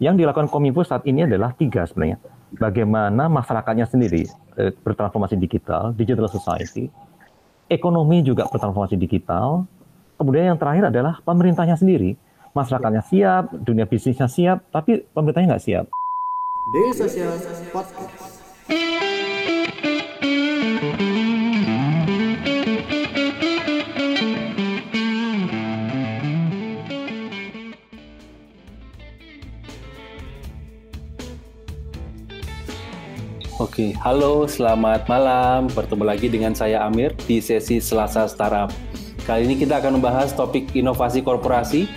Yang dilakukan Kominfo saat ini adalah tiga sebenarnya. Bagaimana masyarakatnya sendiri eh, bertransformasi digital, digital society, ekonomi juga bertransformasi digital, kemudian yang terakhir adalah pemerintahnya sendiri. Masyarakatnya siap, dunia bisnisnya siap, tapi pemerintahnya nggak siap. Daily Social Podcast. Oke, halo, selamat malam. Bertemu lagi dengan saya Amir di sesi Selasa Startup. Kali ini kita akan membahas topik inovasi korporasi,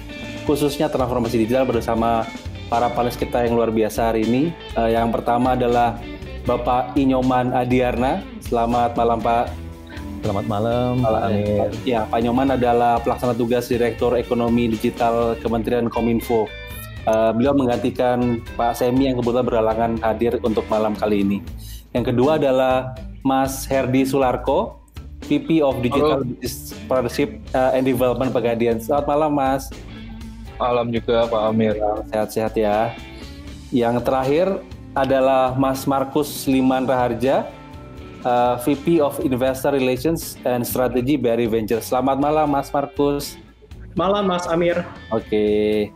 khususnya transformasi digital bersama para panelis kita yang luar biasa hari ini. Uh, yang pertama adalah Bapak Inyoman Adiarna. Selamat malam Pak. Selamat malam, Pak Amir. Ya, Pak Inyoman adalah pelaksana tugas Direktur Ekonomi Digital Kementerian Kominfo. Uh, beliau menggantikan Pak Semi yang kebetulan berhalangan hadir untuk malam kali ini. Yang kedua adalah Mas Herdi Sularko, VP of Digital Business Partnership uh, and Development Pegadian. Selamat malam, Mas. Malam juga, Pak Amir. Sehat-sehat ya. Yang terakhir adalah Mas Markus Liman Raharja, uh, VP of Investor Relations and Strategy Berry Ventures. Selamat malam, Mas Markus. Malam, Mas Amir. Oke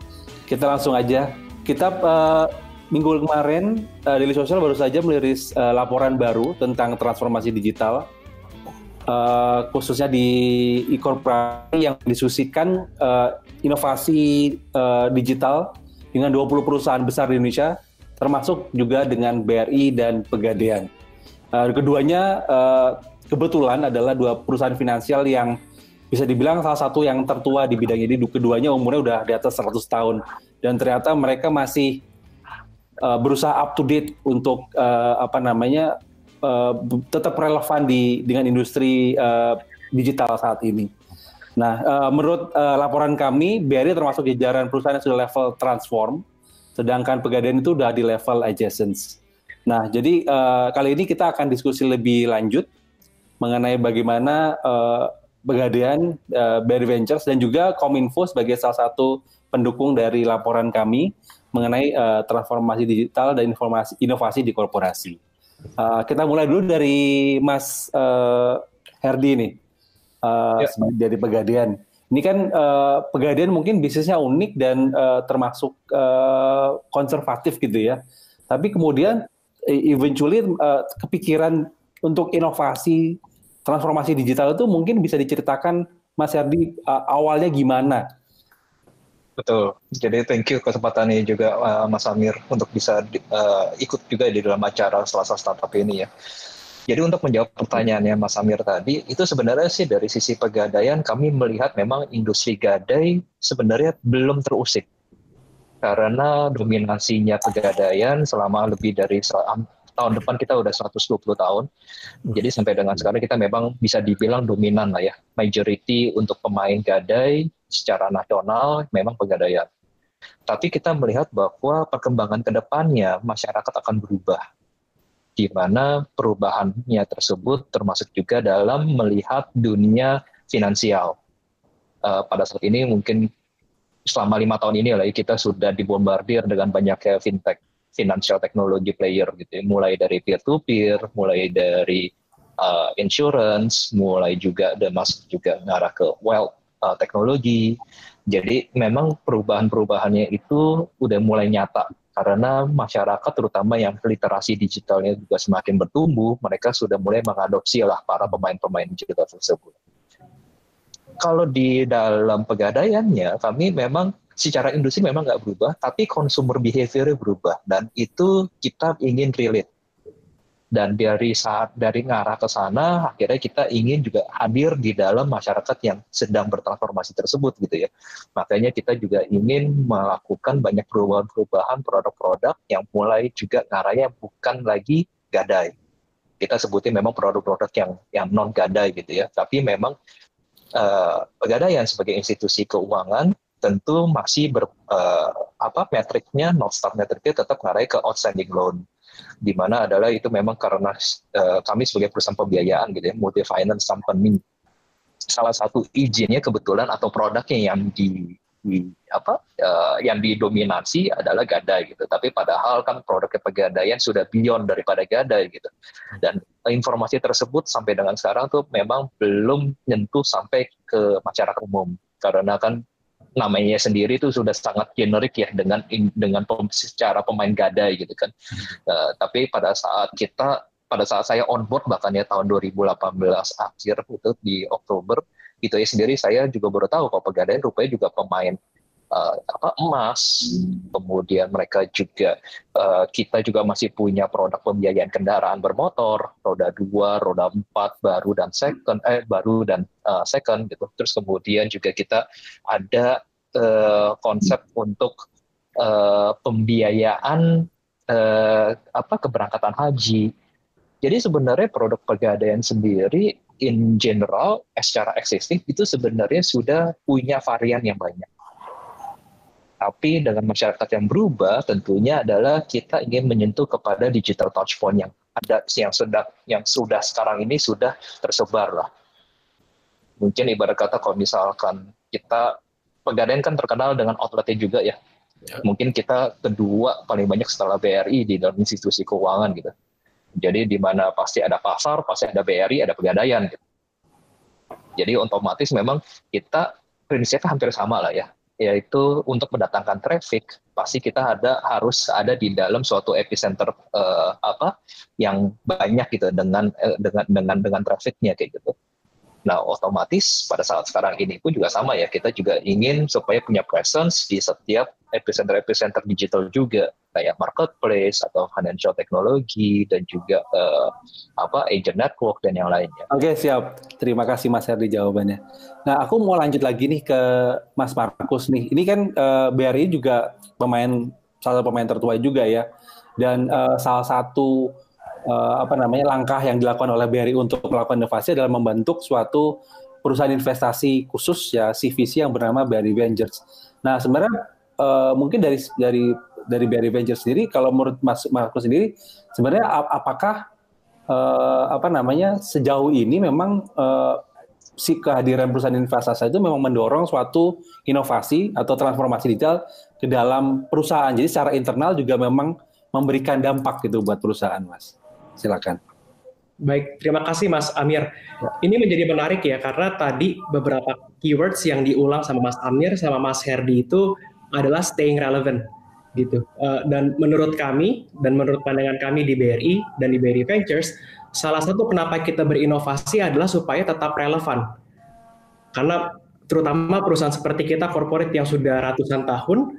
kita langsung aja. Kita uh, minggu kemarin uh, Daily Social baru saja meliris uh, laporan baru tentang transformasi digital, uh, khususnya di e-corporate yang disusikan uh, inovasi uh, digital dengan 20 perusahaan besar di Indonesia, termasuk juga dengan BRI dan Pegadaian. Uh, keduanya uh, kebetulan adalah dua perusahaan finansial yang bisa dibilang salah satu yang tertua di bidang ini. Keduanya umurnya udah di atas 100 tahun dan ternyata mereka masih uh, berusaha up to date untuk uh, apa namanya uh, tetap relevan di dengan industri uh, digital saat ini. Nah, uh, menurut uh, laporan kami, BRI termasuk jajaran perusahaan yang sudah level transform, sedangkan Pegadaian itu sudah di level adjacent. Nah, jadi uh, kali ini kita akan diskusi lebih lanjut mengenai bagaimana uh, Pegadaian, uh, Berry Ventures dan juga Kominfo sebagai salah satu pendukung dari laporan kami mengenai uh, transformasi digital dan informasi inovasi di korporasi. Uh, kita mulai dulu dari Mas uh, Herdi nih, uh, ya. dari Pegadaian. Ini kan uh, Pegadaian mungkin bisnisnya unik dan uh, termasuk uh, konservatif gitu ya. Tapi kemudian eventually uh, kepikiran untuk inovasi transformasi digital itu mungkin bisa diceritakan Mas Herdi uh, awalnya gimana? Betul. Jadi thank you kesempatannya juga uh, Mas Amir untuk bisa uh, ikut juga di dalam acara Selasa Startup ini ya. Jadi untuk menjawab pertanyaannya Mas Amir tadi, itu sebenarnya sih dari sisi pegadaian kami melihat memang industri gadai sebenarnya belum terusik. Karena dominasinya pegadaian selama lebih dari tahun depan kita udah 120 tahun. Jadi sampai dengan sekarang kita memang bisa dibilang dominan lah ya. Majority untuk pemain gadai secara nasional memang pegadaian. Tapi kita melihat bahwa perkembangan ke depannya masyarakat akan berubah. Di mana perubahannya tersebut termasuk juga dalam melihat dunia finansial. Uh, pada saat ini mungkin selama lima tahun ini lah ya, kita sudah dibombardir dengan banyaknya fintech financial technology player gitu ya. mulai dari peer to peer mulai dari uh, insurance mulai juga dan masuk juga ngarah ke wealth uh, teknologi jadi memang perubahan-perubahannya itu udah mulai nyata karena masyarakat terutama yang literasi digitalnya juga semakin bertumbuh mereka sudah mulai mengadopsi lah para pemain-pemain digital tersebut kalau di dalam pegadaiannya kami memang secara industri memang nggak berubah, tapi consumer behavior berubah dan itu kita ingin relate. Dan dari saat dari ngarah ke sana, akhirnya kita ingin juga hadir di dalam masyarakat yang sedang bertransformasi tersebut gitu ya. Makanya kita juga ingin melakukan banyak perubahan-perubahan produk-produk yang mulai juga ngarahnya bukan lagi gadai. Kita sebutin memang produk-produk yang yang non gadai gitu ya, tapi memang uh, pegadaian sebagai institusi keuangan tentu masih ber, uh, apa metriknya North Star metriknya tetap ngarai ke outstanding loan di mana adalah itu memang karena uh, kami sebagai perusahaan pembiayaan gitu ya multi finance company salah satu izinnya kebetulan atau produknya yang di di apa uh, yang didominasi adalah gadai gitu. Tapi padahal kan produk pegadaian sudah beyond daripada gadai gitu. Dan informasi tersebut sampai dengan sekarang tuh memang belum nyentuh sampai ke masyarakat umum karena kan namanya sendiri itu sudah sangat generik ya dengan dengan secara pemain gadai gitu kan. Uh, tapi pada saat kita pada saat saya on board bahkan ya tahun 2018 akhir itu di Oktober itu ya sendiri saya juga baru tahu kalau Pegadaian rupanya juga pemain uh, apa emas. Kemudian mereka juga uh, kita juga masih punya produk pembiayaan kendaraan bermotor. Roda dua roda empat baru dan second eh baru dan uh, second gitu. Terus kemudian juga kita ada uh, konsep untuk uh, pembiayaan uh, apa keberangkatan haji. Jadi sebenarnya produk pegadaian sendiri in general secara existing itu sebenarnya sudah punya varian yang banyak. Tapi dengan masyarakat yang berubah tentunya adalah kita ingin menyentuh kepada digital touchpoint yang ada yang sudah yang sudah sekarang ini sudah tersebar lah. Mungkin ibarat kata kalau misalkan kita pegadaian kan terkenal dengan outletnya juga ya. ya. Mungkin kita kedua paling banyak setelah BRI di dalam institusi keuangan gitu jadi di mana pasti ada pasar, pasti ada BRI, ada pegadaian. Gitu. Jadi otomatis memang kita prinsipnya hampir sama lah ya, yaitu untuk mendatangkan traffic pasti kita ada harus ada di dalam suatu epicenter uh, apa yang banyak gitu dengan uh, dengan dengan dengan trafficnya kayak gitu. Nah, otomatis pada saat sekarang ini pun juga sama ya, kita juga ingin supaya punya presence di setiap epicenter-epicenter digital juga, kayak marketplace atau financial technology dan juga uh, apa agent network dan yang lainnya. Oke, siap. Terima kasih Mas Herdi jawabannya. Nah, aku mau lanjut lagi nih ke Mas Markus nih. Ini kan uh, eh, BRI juga pemain salah satu pemain tertua juga ya. Dan uh, salah satu uh, apa namanya langkah yang dilakukan oleh BRI untuk melakukan inovasi adalah membentuk suatu perusahaan investasi khusus ya CVC yang bernama BRI Ventures. Nah sebenarnya uh, mungkin dari dari dari BRI Ventures sendiri kalau menurut Mas Marco sendiri sebenarnya apakah uh, apa namanya sejauh ini memang uh, si kehadiran perusahaan investasi itu memang mendorong suatu inovasi atau transformasi digital ke dalam perusahaan. Jadi secara internal juga memang memberikan dampak gitu buat perusahaan, Mas. Silakan. Baik, terima kasih Mas Amir. Ini menjadi menarik ya karena tadi beberapa keywords yang diulang sama Mas Amir sama Mas Herdi itu adalah staying relevant gitu. Uh, dan menurut kami dan menurut pandangan kami di BRI dan di BRI Ventures, salah satu kenapa kita berinovasi adalah supaya tetap relevan. Karena terutama perusahaan seperti kita corporate yang sudah ratusan tahun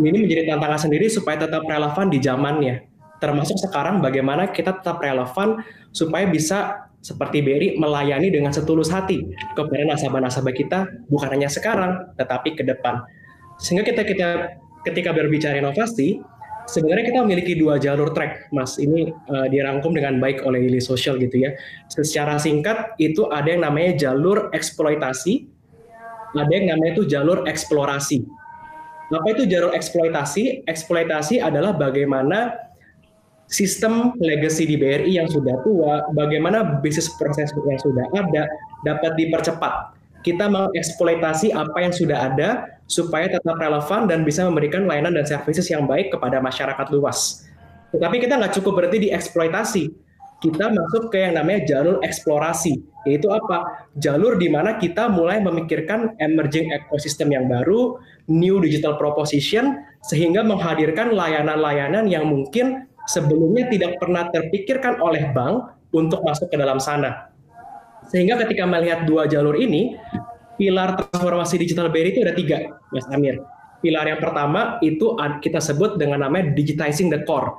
ini menjadi tantangan sendiri supaya tetap relevan di zamannya termasuk sekarang bagaimana kita tetap relevan supaya bisa seperti BRI melayani dengan setulus hati kepada nasabah-nasabah kita bukan hanya sekarang tetapi ke depan. Sehingga kita kita ketika berbicara inovasi sebenarnya kita memiliki dua jalur track, Mas. Ini uh, dirangkum dengan baik oleh Lili Social gitu ya. Secara singkat itu ada yang namanya jalur eksploitasi, ada yang namanya itu jalur eksplorasi. Apa itu jalur eksploitasi? Eksploitasi adalah bagaimana sistem legacy di BRI yang sudah tua, bagaimana bisnis proses yang sudah ada dapat dipercepat. Kita mengeksploitasi apa yang sudah ada supaya tetap relevan dan bisa memberikan layanan dan services yang baik kepada masyarakat luas. Tetapi kita nggak cukup berarti di eksploitasi. Kita masuk ke yang namanya jalur eksplorasi, yaitu apa? Jalur di mana kita mulai memikirkan emerging ecosystem yang baru, new digital proposition, sehingga menghadirkan layanan-layanan yang mungkin sebelumnya tidak pernah terpikirkan oleh bank untuk masuk ke dalam sana. Sehingga ketika melihat dua jalur ini, pilar transformasi digital BRI itu ada tiga, Mas Amir. Pilar yang pertama itu kita sebut dengan namanya digitizing the core.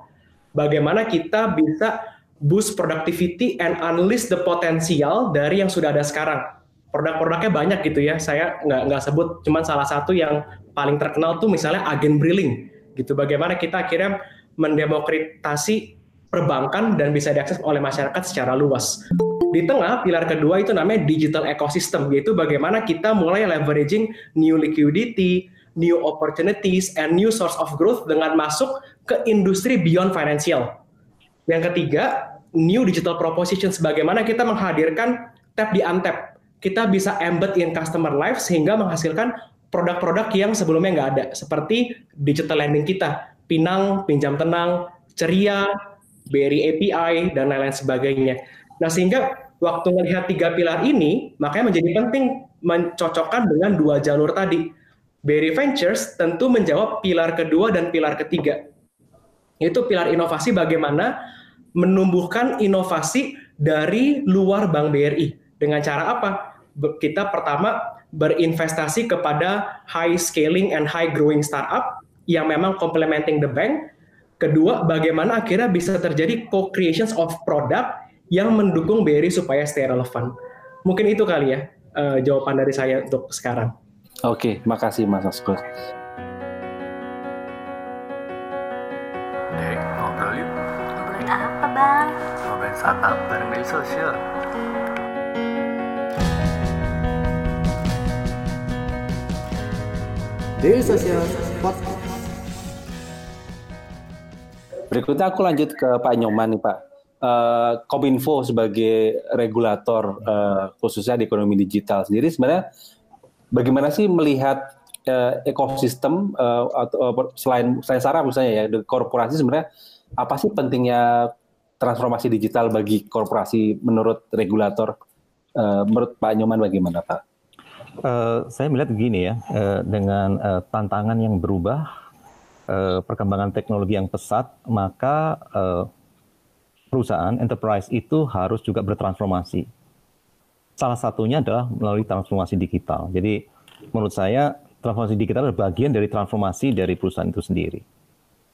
Bagaimana kita bisa boost productivity and unleash the potential dari yang sudah ada sekarang. Produk-produknya banyak gitu ya, saya nggak nggak sebut, cuman salah satu yang paling terkenal tuh misalnya agen Brilling gitu. Bagaimana kita akhirnya mendemokritasi perbankan dan bisa diakses oleh masyarakat secara luas. Di tengah, pilar kedua itu namanya digital ecosystem, yaitu bagaimana kita mulai leveraging new liquidity, new opportunities, and new source of growth dengan masuk ke industri beyond financial. Yang ketiga, new digital propositions, bagaimana kita menghadirkan tap di untap. Kita bisa embed in customer life sehingga menghasilkan produk-produk yang sebelumnya nggak ada, seperti digital lending kita, Pinang, Pinjam Tenang, Ceria, BRI API, dan lain-lain sebagainya. Nah, sehingga waktu melihat tiga pilar ini, makanya menjadi penting mencocokkan dengan dua jalur tadi. BRI Ventures tentu menjawab pilar kedua dan pilar ketiga. Itu pilar inovasi bagaimana menumbuhkan inovasi dari luar Bank BRI. Dengan cara apa? Kita pertama berinvestasi kepada high scaling and high growing startup yang memang complementing the bank. Kedua, bagaimana akhirnya bisa terjadi co-creations of product yang mendukung BRI supaya stay relevan. Mungkin itu kali ya uh, jawaban dari saya untuk sekarang. Oke, makasih Mas Askur. Dek, ngobrol yuk. Ngobrolin apa bang? Ngobrolin startup bareng media sosial. Daily Social Podcast. Berikutnya aku lanjut ke Pak Nyoman nih Pak. Uh, Kominfo sebagai regulator uh, khususnya di ekonomi digital sendiri sebenarnya bagaimana sih melihat uh, ekosistem uh, atau uh, selain selain saraf misalnya ya korporasi sebenarnya apa sih pentingnya transformasi digital bagi korporasi menurut regulator uh, menurut Pak Nyoman bagaimana Pak? Uh, saya melihat begini ya, uh, dengan uh, tantangan yang berubah, uh, perkembangan teknologi yang pesat, maka uh, perusahaan enterprise itu harus juga bertransformasi. Salah satunya adalah melalui transformasi digital. Jadi menurut saya transformasi digital adalah bagian dari transformasi dari perusahaan itu sendiri.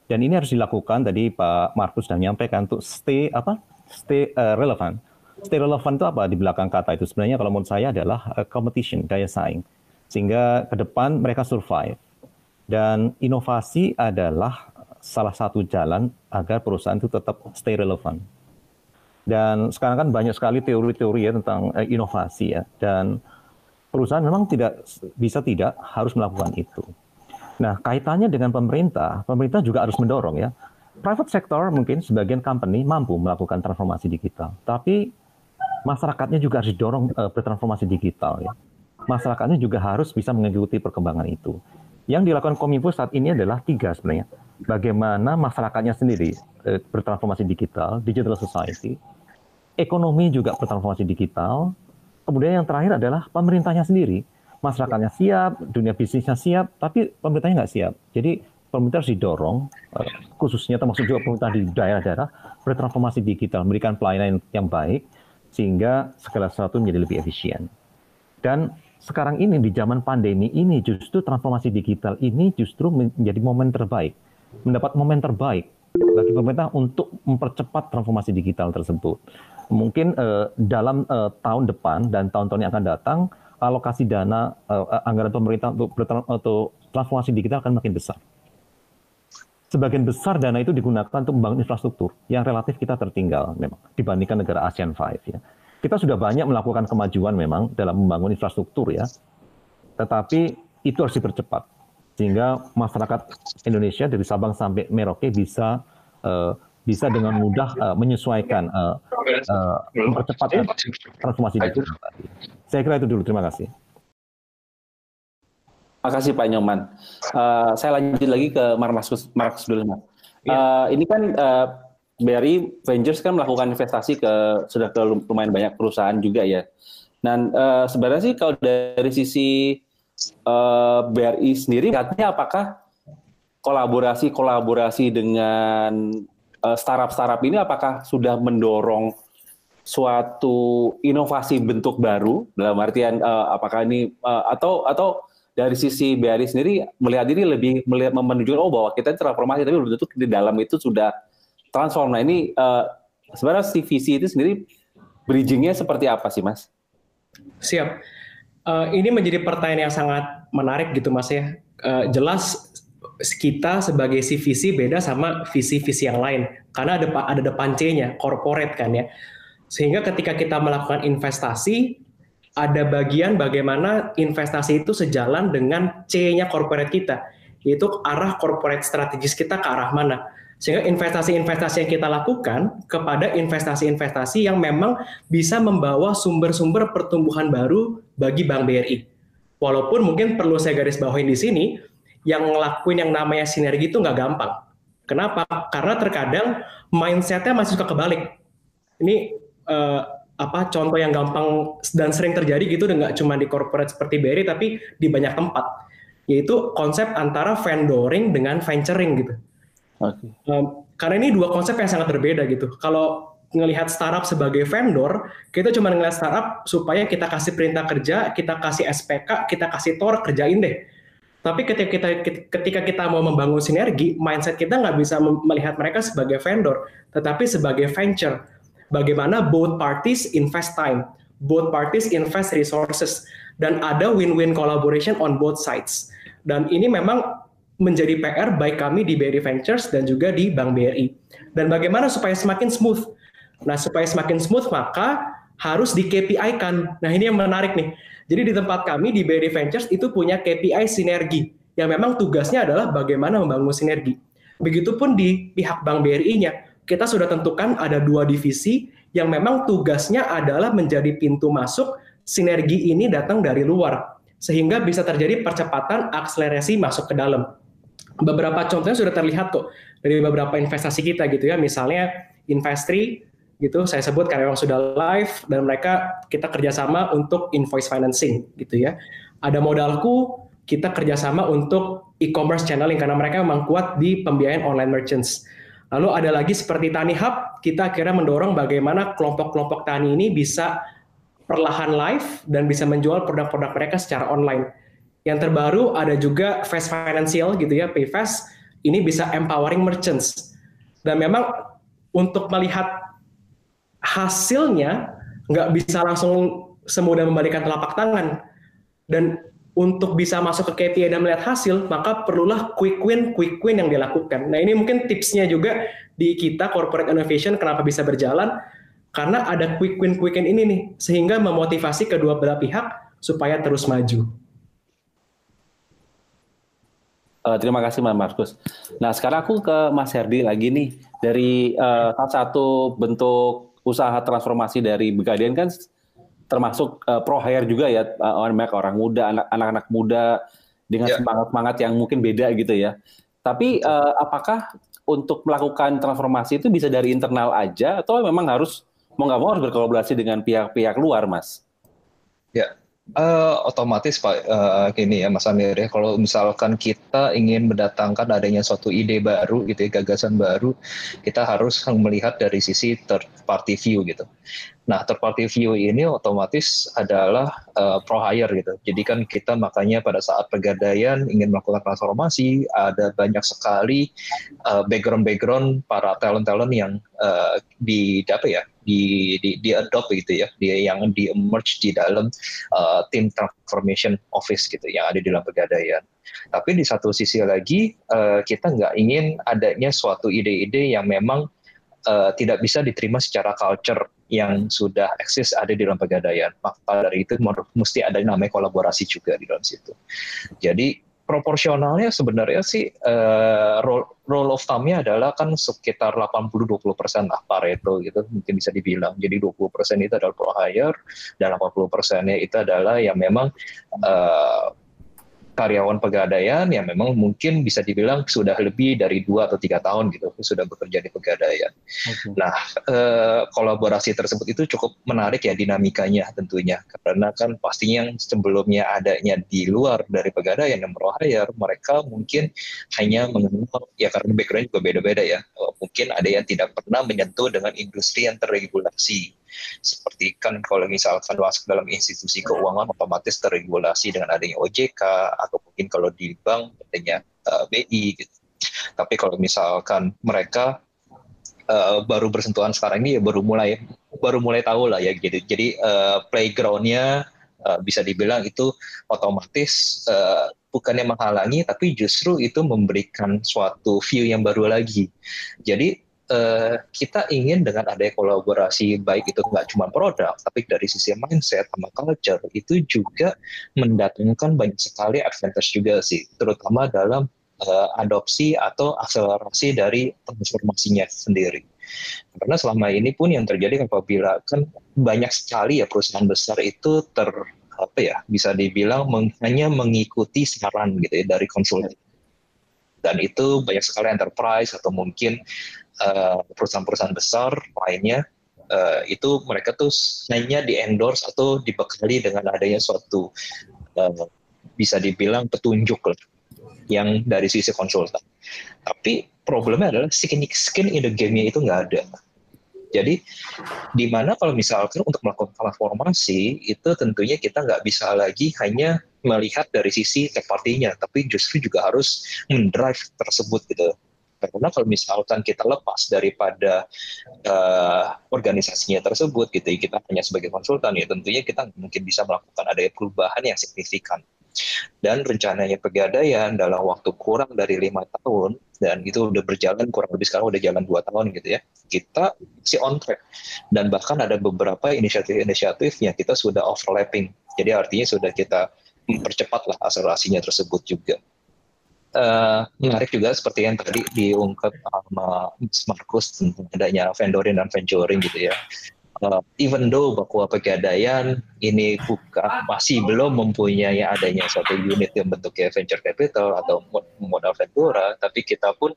Dan ini harus dilakukan tadi Pak Markus sudah menyampaikan untuk stay apa? Stay uh, relevant stay relevan itu apa di belakang kata itu? Sebenarnya kalau menurut saya adalah competition, daya saing. Sehingga ke depan mereka survive. Dan inovasi adalah salah satu jalan agar perusahaan itu tetap stay relevan. Dan sekarang kan banyak sekali teori-teori ya tentang uh, inovasi ya. Dan perusahaan memang tidak bisa tidak harus melakukan itu. Nah, kaitannya dengan pemerintah, pemerintah juga harus mendorong ya. Private sector mungkin sebagian company mampu melakukan transformasi digital, tapi masyarakatnya juga harus didorong uh, bertransformasi digital ya. Masyarakatnya juga harus bisa mengikuti perkembangan itu. Yang dilakukan Kominfo saat ini adalah tiga sebenarnya. Bagaimana masyarakatnya sendiri uh, bertransformasi digital, digital society, ekonomi juga bertransformasi digital, kemudian yang terakhir adalah pemerintahnya sendiri. Masyarakatnya siap, dunia bisnisnya siap, tapi pemerintahnya nggak siap. Jadi pemerintah harus didorong, uh, khususnya termasuk juga pemerintah di daerah-daerah, bertransformasi digital, memberikan pelayanan yang baik, sehingga segala sesuatu menjadi lebih efisien. Dan sekarang ini di zaman pandemi ini justru transformasi digital ini justru menjadi momen terbaik, mendapat momen terbaik bagi pemerintah untuk mempercepat transformasi digital tersebut. Mungkin uh, dalam uh, tahun depan dan tahun-tahun yang akan datang alokasi dana uh, anggaran pemerintah untuk, untuk transformasi digital akan makin besar sebagian besar dana itu digunakan untuk membangun infrastruktur yang relatif kita tertinggal memang dibandingkan negara ASEAN 5 ya. Kita sudah banyak melakukan kemajuan memang dalam membangun infrastruktur ya. Tetapi itu harus dipercepat sehingga masyarakat Indonesia dari Sabang sampai Merauke bisa uh, bisa dengan mudah uh, menyesuaikan uh, uh, mempercepat transformasi digital. Saya kira itu dulu. Terima kasih. Makasih Pak Nyoman. Uh, saya lanjut lagi ke Markus Markus dulu Mas. Uh, ini kan uh, BRI Ventures kan melakukan investasi ke sudah ke lumayan banyak perusahaan juga ya. Dan uh, sebenarnya sih kalau dari sisi uh, BRI sendiri, katanya apakah kolaborasi-kolaborasi dengan uh, startup-startup ini apakah sudah mendorong suatu inovasi bentuk baru dalam artian uh, apakah ini uh, atau atau dari sisi BRI sendiri melihat ini lebih melihat menunjukkan oh bahwa kita transformasi tapi belum tentu di dalam itu sudah transform. Nah ini uh, sebenarnya visi itu sendiri bridgingnya seperti apa sih mas? Siap. Uh, ini menjadi pertanyaan yang sangat menarik gitu mas ya. Uh, jelas kita sebagai visi beda sama visi-visi yang lain karena ada ada depan C-nya corporate kan ya. Sehingga ketika kita melakukan investasi ada bagian bagaimana investasi itu sejalan dengan C-nya corporate kita, yaitu arah corporate strategis kita ke arah mana. Sehingga investasi-investasi yang kita lakukan kepada investasi-investasi yang memang bisa membawa sumber-sumber pertumbuhan baru bagi Bank BRI. Walaupun mungkin perlu saya garis bawahin di sini, yang ngelakuin yang namanya sinergi itu nggak gampang. Kenapa? Karena terkadang mindsetnya masih suka kebalik. Ini uh, apa contoh yang gampang dan sering terjadi gitu nggak cuma di corporate seperti Berry tapi di banyak tempat yaitu konsep antara vendoring dengan venturing gitu. Okay. Um, karena ini dua konsep yang sangat berbeda gitu. Kalau ngelihat startup sebagai vendor, kita cuma ngelihat startup supaya kita kasih perintah kerja, kita kasih SPK, kita kasih tor kerjain deh. Tapi ketika kita ketika kita mau membangun sinergi, mindset kita nggak bisa melihat mereka sebagai vendor, tetapi sebagai venture. Bagaimana both parties invest time, both parties invest resources, dan ada win-win collaboration on both sides. Dan ini memang menjadi PR baik kami di BRI Ventures dan juga di Bank BRI. Dan bagaimana supaya semakin smooth? Nah, supaya semakin smooth maka harus di KPI kan. Nah, ini yang menarik nih jadi di tempat kami di BRI Ventures itu punya KPI sinergi yang memang tugasnya adalah bagaimana membangun sinergi. Begitupun di pihak Bank BRI-nya, kita sudah tentukan ada dua divisi yang memang tugasnya adalah menjadi pintu masuk sinergi ini datang dari luar sehingga bisa terjadi percepatan akselerasi masuk ke dalam. Beberapa contohnya sudah terlihat kok dari beberapa investasi kita gitu ya, misalnya Investri gitu saya sebut karena memang sudah live dan mereka kita kerjasama untuk invoice financing gitu ya. Ada modalku kita kerjasama untuk e-commerce channeling karena mereka memang kuat di pembiayaan online merchants. Lalu ada lagi seperti Tani Hub kita akhirnya mendorong bagaimana kelompok-kelompok tani ini bisa perlahan live dan bisa menjual produk-produk mereka secara online yang terbaru ada juga Fast Financial gitu ya PayFast ini bisa empowering merchants dan memang untuk melihat hasilnya nggak bisa langsung semudah membalikan telapak tangan. Dan untuk bisa masuk ke KPI dan melihat hasil, maka perlulah quick win, quick win yang dilakukan. Nah ini mungkin tipsnya juga di kita corporate innovation kenapa bisa berjalan, karena ada quick win, quick win ini nih, sehingga memotivasi kedua belah pihak supaya terus maju. Uh, terima kasih Mas Markus. Nah sekarang aku ke Mas Herdi lagi nih dari uh, satu bentuk usaha transformasi dari Begadian kan termasuk uh, pro hire juga ya uh, orang muda anak-anak muda dengan yeah. semangat semangat yang mungkin beda gitu ya. Tapi uh, apakah untuk melakukan transformasi itu bisa dari internal aja atau memang harus mau nggak mau harus berkolaborasi dengan pihak-pihak luar, Mas? Ya, Uh, otomatis Pak uh, gini ya Mas Amir ya kalau misalkan kita ingin mendatangkan adanya suatu ide baru gitu ya gagasan baru kita harus melihat dari sisi third party view gitu. Nah third party view ini otomatis adalah uh, pro hire gitu. Jadi kan kita makanya pada saat pegadaian ingin melakukan transformasi ada banyak sekali uh, background background para talent talent yang uh, di apa ya di di, di adopt gitu ya, dia yang di emerge di dalam uh, tim transformation office gitu yang ada di dalam pegadaian. Tapi di satu sisi lagi uh, kita nggak ingin adanya suatu ide-ide yang memang uh, tidak bisa diterima secara culture yang sudah eksis ada di dalam pegadaian. Maka dari itu mesti ada namanya kolaborasi juga di dalam situ. Jadi proporsionalnya sebenarnya sih uh, role, role of thumb-nya adalah kan sekitar 80-20 persen lah Pareto gitu mungkin bisa dibilang. Jadi 20 persen itu adalah pro hire dan 80 persennya itu adalah yang memang uh, karyawan pegadaian yang memang mungkin bisa dibilang sudah lebih dari dua atau tiga tahun gitu sudah bekerja di pegadaian. Okay. Nah eh, kolaborasi tersebut itu cukup menarik ya dinamikanya tentunya karena kan pastinya yang sebelumnya adanya di luar dari pegadaian yang hire mereka mungkin hanya mengenal ya karena background juga beda-beda ya mungkin ada yang tidak pernah menyentuh dengan industri yang terregulasi seperti kan kalau misalkan masuk dalam institusi keuangan otomatis terregulasi dengan adanya OJK atau mungkin kalau di bank adanya uh, eh, BI gitu. Tapi kalau misalkan mereka uh, baru bersentuhan sekarang ini ya baru mulai baru mulai tahu lah ya gitu. Jadi uh, playgroundnya uh, bisa dibilang itu otomatis uh, bukannya menghalangi tapi justru itu memberikan suatu view yang baru lagi. Jadi uh, kita ingin dengan adanya kolaborasi baik itu nggak cuma produk, tapi dari sisi mindset sama culture itu juga mendatangkan banyak sekali advantage juga sih, terutama dalam uh, adopsi atau akselerasi dari transformasinya sendiri. Karena selama ini pun yang terjadi apabila kan banyak sekali ya perusahaan besar itu ter apa ya bisa dibilang meng, hanya mengikuti saran gitu ya dari konsultan dan itu banyak sekali enterprise atau mungkin perusahaan-perusahaan besar lainnya uh, itu mereka tuh hanya di endorse atau dibekali dengan adanya suatu uh, bisa dibilang petunjuk lah yang dari sisi konsultan. Tapi problemnya adalah skin, skin in the game-nya itu nggak ada. Jadi di mana kalau misalkan untuk melakukan transformasi itu tentunya kita nggak bisa lagi hanya melihat dari sisi third party-nya, tapi justru juga harus mendrive tersebut gitu. Karena kalau misalkan kita lepas daripada uh, organisasinya tersebut gitu, kita hanya sebagai konsultan ya tentunya kita mungkin bisa melakukan ada perubahan yang signifikan. Dan rencananya pegadaian dalam waktu kurang dari lima tahun dan itu udah berjalan kurang lebih sekarang udah jalan dua tahun gitu ya kita si on track. Dan bahkan ada beberapa inisiatif-inisiatif yang kita sudah overlapping. Jadi artinya sudah kita mempercepat lah akselerasinya tersebut juga uh, menarik juga seperti yang tadi diungkap sama Markus tentang adanya vendoring dan venturing gitu ya. Uh, even though bahwa pegadaian ini bukan masih belum mempunyai adanya suatu unit yang bentuknya venture capital atau modal ventura, tapi kita pun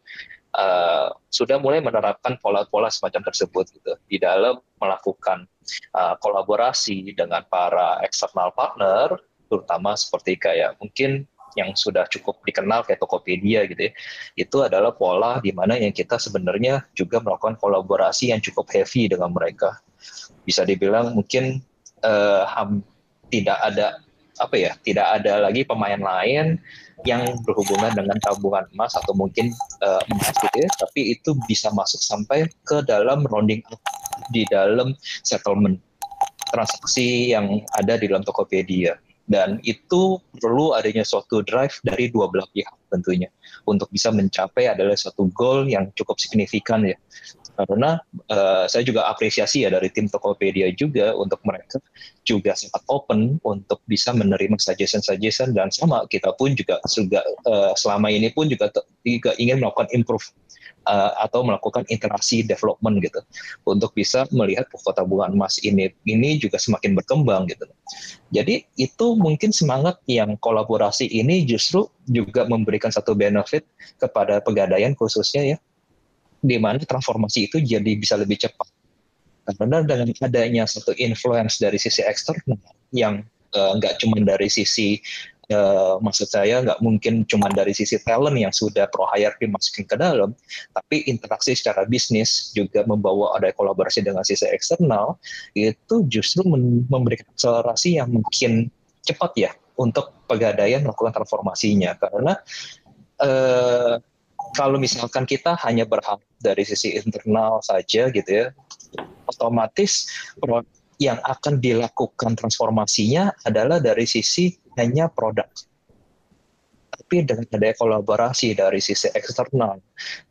uh, sudah mulai menerapkan pola-pola semacam tersebut gitu. Di dalam melakukan uh, kolaborasi dengan para external partner, terutama seperti kayak mungkin yang sudah cukup dikenal kayak Tokopedia gitu ya, itu adalah pola di mana yang kita sebenarnya juga melakukan kolaborasi yang cukup heavy dengan mereka. Bisa dibilang mungkin uh, ham, tidak ada apa ya tidak ada lagi pemain lain yang berhubungan dengan tabungan emas atau mungkin uh, emas gitu ya tapi itu bisa masuk sampai ke dalam rounding di dalam settlement transaksi yang ada di dalam Tokopedia dan itu perlu adanya suatu drive dari dua belah pihak tentunya. Untuk bisa mencapai adalah suatu goal yang cukup signifikan ya. Karena uh, saya juga apresiasi ya dari tim Tokopedia juga untuk mereka juga sempat open untuk bisa menerima suggestion-suggestion dan sama kita pun juga juga uh, selama ini pun juga juga ingin melakukan improve uh, atau melakukan interaksi development gitu untuk bisa melihat kota tabungan emas ini ini juga semakin berkembang gitu. Jadi itu mungkin semangat yang kolaborasi ini justru juga memberikan satu benefit kepada pegadaian khususnya ya di mana transformasi itu jadi bisa lebih cepat. Karena dengan adanya satu influence dari sisi eksternal yang uh, nggak cuma dari sisi uh, maksud saya nggak mungkin cuma dari sisi talent yang sudah pro hire dimasukin ke dalam, tapi interaksi secara bisnis juga membawa ada kolaborasi dengan sisi eksternal itu justru memberikan akselerasi yang mungkin cepat ya untuk pegadaian melakukan transformasinya. Karena uh, kalau misalkan kita hanya berharap dari sisi internal saja gitu ya, otomatis yang akan dilakukan transformasinya adalah dari sisi hanya produk. Tapi dengan ada kolaborasi dari sisi eksternal,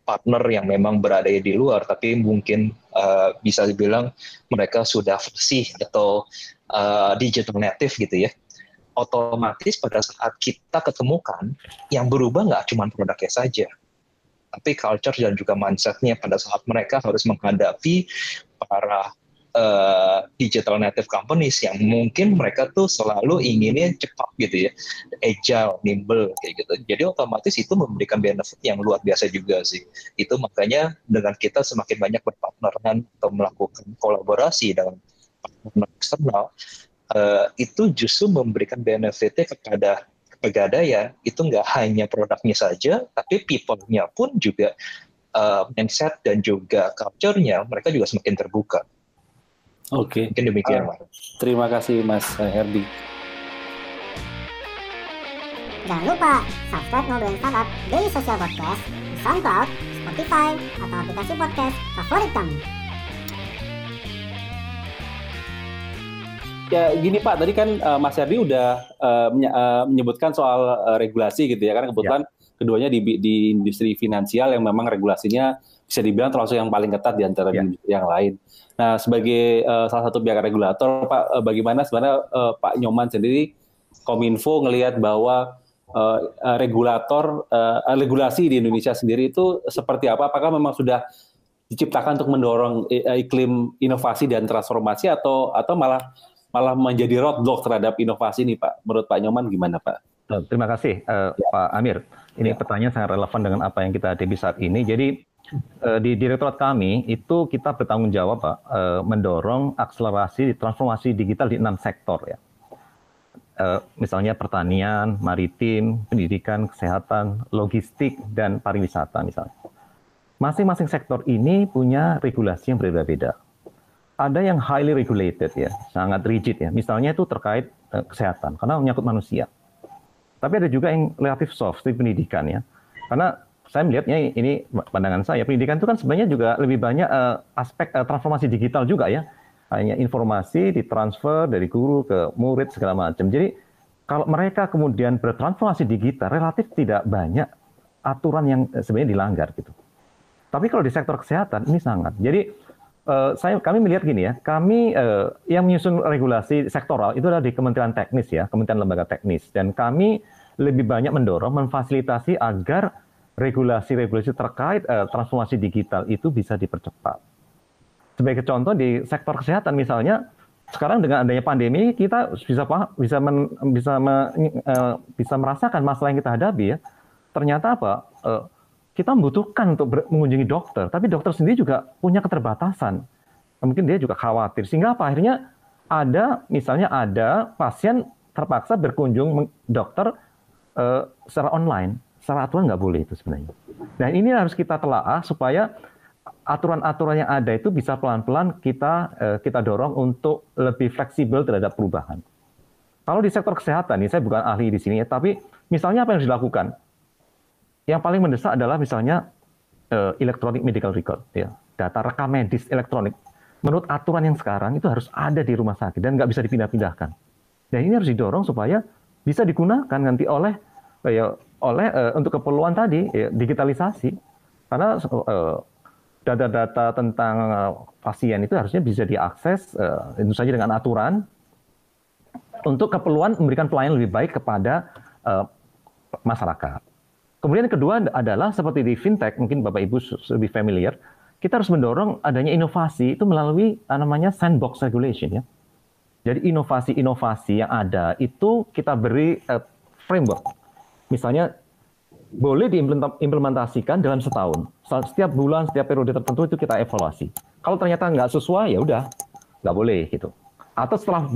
partner yang memang berada di luar, tapi mungkin uh, bisa dibilang mereka sudah bersih atau uh, digital native gitu ya, otomatis pada saat kita ketemukan, yang berubah nggak cuma produknya saja, tapi culture dan juga mindsetnya pada saat mereka harus menghadapi para uh, digital native companies yang mungkin mereka tuh selalu inginnya cepat gitu ya, agile, nimble kayak gitu. Jadi otomatis itu memberikan benefit yang luar biasa juga sih. Itu makanya dengan kita semakin banyak berpartneran atau melakukan kolaborasi dengan partner eksternal, uh, itu justru memberikan benefitnya kepada pegadaian itu nggak hanya produknya saja, tapi people-nya pun juga uh, mindset dan juga culture-nya mereka juga semakin terbuka. Oke. Okay. Mungkin demikian, uh, Terima kasih Mas Herdi. Jangan lupa subscribe Ngobrolin Startup Daily Social Podcast di SoundCloud, Spotify, atau aplikasi podcast favorit kamu. ya gini Pak, tadi kan uh, Mas Yardi udah uh, menyebutkan soal uh, regulasi gitu ya, karena kebetulan ya. keduanya di, di industri finansial yang memang regulasinya bisa dibilang termasuk yang paling ketat di antara ya. industri yang lain. Nah, sebagai uh, salah satu pihak regulator, Pak, uh, bagaimana sebenarnya uh, Pak Nyoman sendiri Kominfo ngelihat bahwa uh, regulator uh, regulasi di Indonesia sendiri itu seperti apa? Apakah memang sudah diciptakan untuk mendorong iklim inovasi dan transformasi atau atau malah malah menjadi roadblock terhadap inovasi ini Pak. Menurut Pak Nyoman gimana Pak? Terima kasih uh, ya. Pak Amir. Ini ya. pertanyaan sangat relevan dengan apa yang kita hadapi saat ini. Jadi di direktorat kami itu kita bertanggung jawab Pak uh, mendorong akselerasi transformasi digital di enam sektor ya. Uh, misalnya pertanian, maritim, pendidikan, kesehatan, logistik, dan pariwisata misalnya. Masing-masing sektor ini punya regulasi yang berbeda-beda ada yang highly regulated ya, sangat rigid ya. Misalnya itu terkait kesehatan karena menyangkut manusia. Tapi ada juga yang relatif soft seperti pendidikan ya. Karena saya melihatnya ini pandangan saya pendidikan itu kan sebenarnya juga lebih banyak uh, aspek uh, transformasi digital juga ya. Hanya informasi ditransfer dari guru ke murid segala macam. Jadi kalau mereka kemudian bertransformasi digital relatif tidak banyak aturan yang sebenarnya dilanggar gitu. Tapi kalau di sektor kesehatan ini sangat. Jadi Uh, saya kami melihat gini ya, kami uh, yang menyusun regulasi sektoral itu adalah di Kementerian Teknis ya, Kementerian Lembaga Teknis, dan kami lebih banyak mendorong memfasilitasi agar regulasi-regulasi terkait uh, transformasi digital itu bisa dipercepat. Sebagai contoh di sektor kesehatan misalnya, sekarang dengan adanya pandemi kita bisa bisa men, bisa me, uh, bisa merasakan masalah yang kita hadapi ya. Ternyata apa? Uh, kita membutuhkan untuk mengunjungi dokter, tapi dokter sendiri juga punya keterbatasan. Mungkin dia juga khawatir, sehingga apa? Akhirnya ada, misalnya ada pasien terpaksa berkunjung dokter uh, secara online. Secara aturan nggak boleh itu sebenarnya. Dan ini harus kita telaah supaya aturan-aturan yang ada itu bisa pelan-pelan kita uh, kita dorong untuk lebih fleksibel terhadap perubahan. Kalau di sektor kesehatan, ini saya bukan ahli di sini, tapi misalnya apa yang harus dilakukan? Yang paling mendesak adalah misalnya uh, electronic medical record, ya, data rekam medis elektronik. Menurut aturan yang sekarang itu harus ada di rumah sakit dan nggak bisa dipindah-pindahkan. Dan ini harus didorong supaya bisa digunakan nanti oleh ya, oleh uh, untuk keperluan tadi ya, digitalisasi. Karena uh, data-data tentang uh, pasien itu harusnya bisa diakses uh, tentu saja dengan aturan untuk keperluan memberikan pelayanan lebih baik kepada uh, masyarakat. Kemudian kedua adalah seperti di fintech, mungkin Bapak Ibu lebih familiar, kita harus mendorong adanya inovasi itu melalui namanya sandbox regulation ya. Jadi inovasi-inovasi yang ada itu kita beri uh, framework. Misalnya boleh diimplementasikan dalam setahun. Setiap bulan, setiap periode tertentu itu kita evaluasi. Kalau ternyata nggak sesuai, ya udah nggak boleh gitu. Atau setelah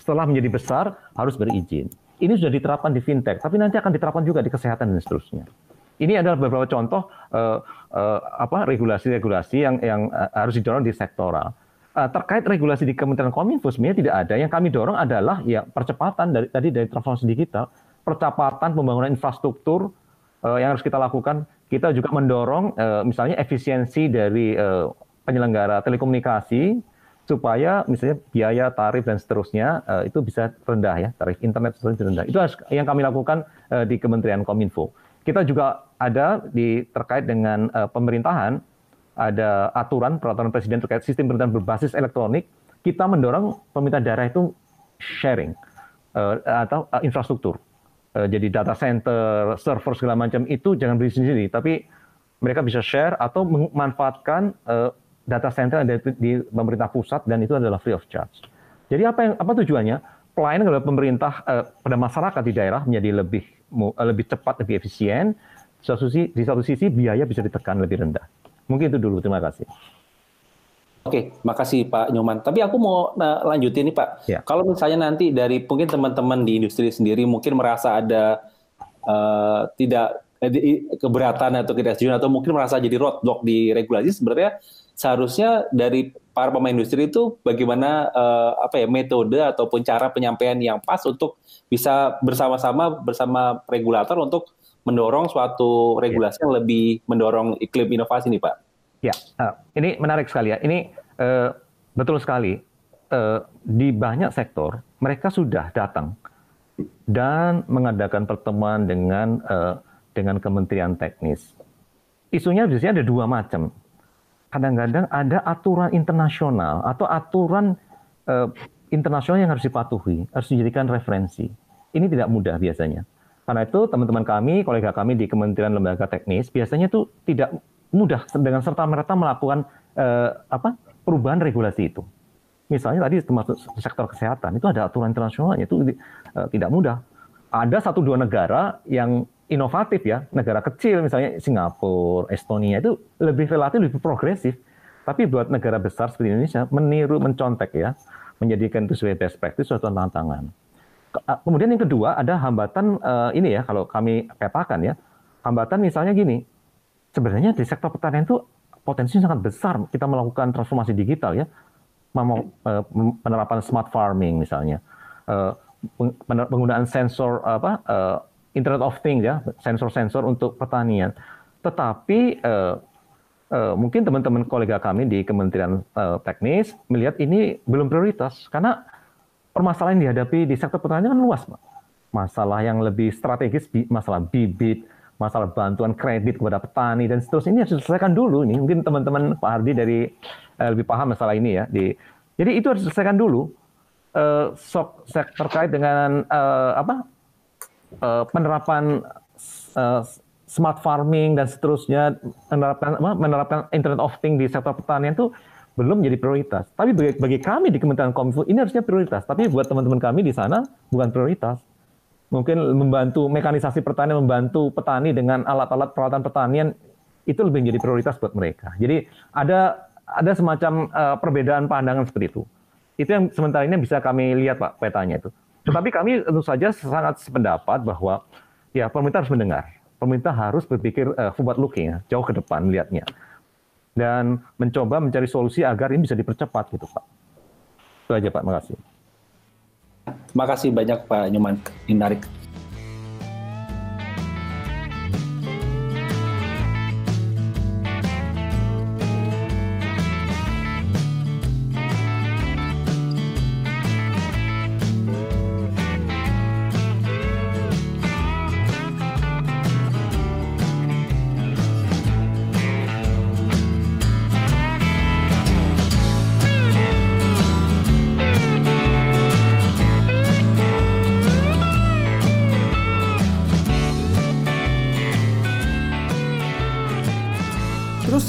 setelah menjadi besar harus berizin ini sudah diterapkan di fintech, tapi nanti akan diterapkan juga di kesehatan dan seterusnya. Ini adalah beberapa contoh uh, uh, apa regulasi-regulasi yang yang uh, harus didorong di sektoral. Uh, terkait regulasi di Kementerian Kominfo sebenarnya tidak ada. Yang kami dorong adalah ya percepatan dari tadi dari transformasi digital, percepatan pembangunan infrastruktur uh, yang harus kita lakukan. Kita juga mendorong uh, misalnya efisiensi dari uh, penyelenggara telekomunikasi supaya misalnya biaya, tarif dan seterusnya itu bisa rendah ya, tarif internet seterusnya rendah. Itu yang kami lakukan di Kementerian Kominfo. Kita juga ada di terkait dengan pemerintahan ada aturan peraturan presiden terkait sistem pemerintahan berbasis elektronik. Kita mendorong pemerintah daerah itu sharing atau infrastruktur. Uh, jadi data center, server segala macam itu jangan beli sendiri, tapi mereka bisa share atau memanfaatkan uh, data center ada di pemerintah pusat dan itu adalah free of charge. Jadi apa yang apa tujuannya? Pelayanan kepada pemerintah eh, pada masyarakat di daerah menjadi lebih eh, lebih cepat, lebih efisien. Di satu, sisi, di satu sisi biaya bisa ditekan lebih rendah. Mungkin itu dulu. Terima kasih. Oke, makasih Pak Nyoman. Tapi aku mau nah, lanjutin nih Pak. Ya. Kalau misalnya nanti dari mungkin teman-teman di industri sendiri mungkin merasa ada uh, tidak keberatan atau tidak setuju atau mungkin merasa jadi roadblock di regulasi sebenarnya seharusnya dari para pemain industri itu bagaimana uh, apa ya metode ataupun cara penyampaian yang pas untuk bisa bersama-sama bersama regulator untuk mendorong suatu regulasi ya. yang lebih mendorong iklim inovasi nih Pak. Ya, uh, ini menarik sekali ya. Ini uh, betul sekali. Uh, di banyak sektor mereka sudah datang dan mengadakan pertemuan dengan uh, dengan Kementerian Teknis. Isunya biasanya ada dua macam kadang-kadang ada aturan internasional atau aturan uh, internasional yang harus dipatuhi, harus dijadikan referensi. Ini tidak mudah biasanya. Karena itu teman-teman kami, kolega kami di Kementerian Lembaga Teknis biasanya itu tidak mudah dengan serta merta melakukan uh, apa perubahan regulasi itu. misalnya tadi termasuk sektor kesehatan itu ada aturan internasionalnya itu uh, tidak mudah. Ada satu dua negara yang inovatif ya, negara kecil misalnya Singapura, Estonia itu lebih relatif lebih progresif. Tapi buat negara besar seperti Indonesia meniru, mencontek ya, menjadikan itu sebagai best practice suatu tantangan. Kemudian yang kedua ada hambatan uh, ini ya kalau kami petakan ya, hambatan misalnya gini, sebenarnya di sektor pertanian itu potensinya sangat besar kita melakukan transformasi digital ya, eh, penerapan smart farming misalnya, eh, penggunaan sensor apa eh, Internet of Things ya, sensor-sensor untuk pertanian. Tetapi mungkin teman-teman kolega kami di Kementerian Teknis melihat ini belum prioritas karena permasalahan yang dihadapi di sektor pertanian kan luas. Masalah yang lebih strategis, masalah bibit, masalah bantuan kredit kepada petani dan seterusnya ini harus diselesaikan dulu nih. Mungkin teman-teman Pak Hardi dari uh, lebih paham masalah ini ya. Di, jadi itu harus diselesaikan dulu. Uh, sok terkait dengan uh, apa uh, penerapan uh, smart farming dan seterusnya menerapkan apa, menerapkan Internet of Things di sektor pertanian itu belum menjadi prioritas. Tapi bagi, bagi kami di Kementerian Kominfo ini harusnya prioritas. Tapi buat teman-teman kami di sana bukan prioritas mungkin membantu mekanisasi pertanian, membantu petani dengan alat-alat peralatan pertanian itu lebih menjadi prioritas buat mereka. Jadi ada ada semacam uh, perbedaan pandangan seperti itu. Itu yang sementara ini bisa kami lihat Pak petanya itu. Tetapi kami tentu saja sangat sependapat bahwa ya pemerintah harus mendengar. Pemerintah harus berpikir uh, forward looking jauh ke depan lihatnya. Dan mencoba mencari solusi agar ini bisa dipercepat gitu Pak. Itu aja Pak, makasih. Terima kasih banyak Pak Nyuman. Menarik.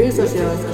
Daily Social Podcast.